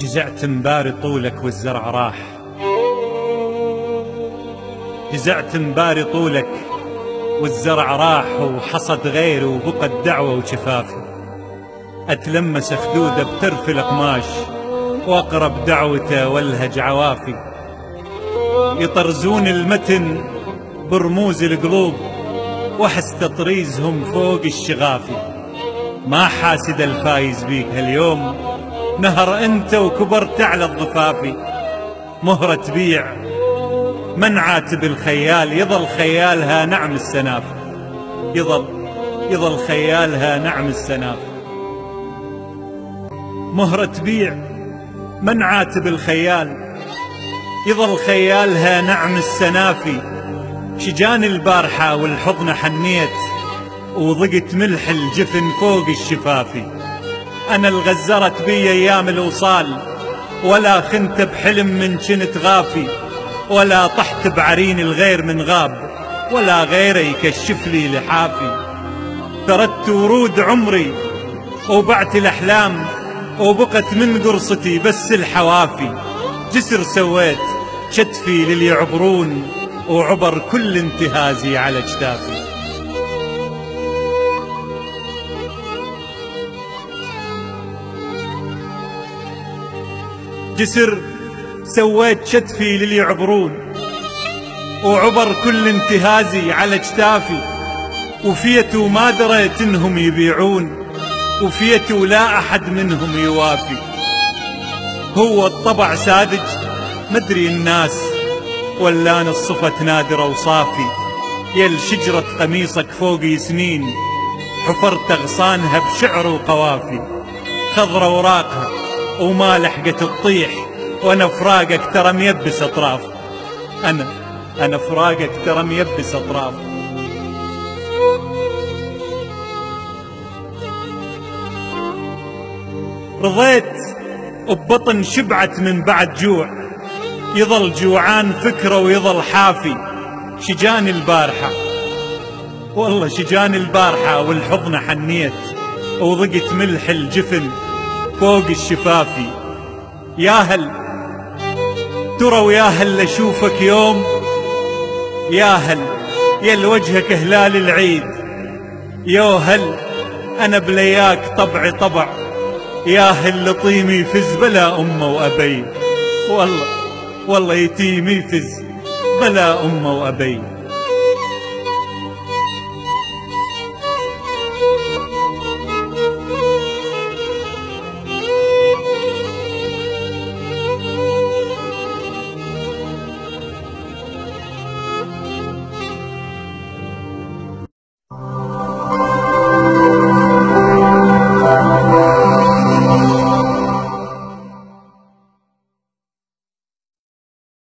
جزعت مباري طولك والزرع راح. جزعت مباري طولك والزرع راح وحصد غيري وبقى الدعوة وشفافي أتلمس خدوده بترف القماش وأقرب دعوته والهج عوافي. يطرزون المتن برموز القلوب وحس تطريزهم فوق الشغافي. ما حاسد الفايز بيك هاليوم نهر أنت وكبرت على الضفافي مهرة تبيع من عاتب الخيال يظل خيالها نعم السناف. يظل يظل خيالها نعم السناف. مهرة تبيع من عاتب الخيال يظل خيالها نعم السنافي شجان البارحة والحضن حنيت وضقت ملح الجفن فوق الشفافي أنا الغزرت بي أيام الوصال ولا خنت بحلم من كنت غافي ولا طحت بعرين الغير من غاب ولا غيره يكشف لي لحافي. تردت ورود عمري وبعت الأحلام وبقت من قرصتي بس الحوافي. جسر سويت شتفي للي يعبرون وعبر كل انتهازي على اجتافي جسر سويت شتفي للي يعبرون. وعبر كل انتهازي على اجتافي. وفيتوا ما دريت إنهم يبيعون. وفيتوا لا أحد منهم يوافي. هو الطبع ساذج مدري الناس. ولا أنا الصفة نادرة وصافي يل شجرة قميصك فوقي سنين. حفرت أغصانها بشعر وقوافي. خضرة وراقها وما لحقت تطيح وأنا فراقك ترى ميبس اطراف أنا أنا فراقك ترى ميبس اطراف رضيت ببطن شبعت من بعد جوع يظل جوعان فكرة ويظل حافي. شجان البارحة والله شجان البارحة والحضن حنيت وضقت ملح الجفن فوق الشفافي يا هل ترى ويا هل أشوفك يوم؟ يا هل يا وجهك هلال العيد. يا هل أنا بلياك طبعي طبع. يا هل لطيمي يفز بلا امه وأبي. والله والله يتيم يفز بلا امه وأبي.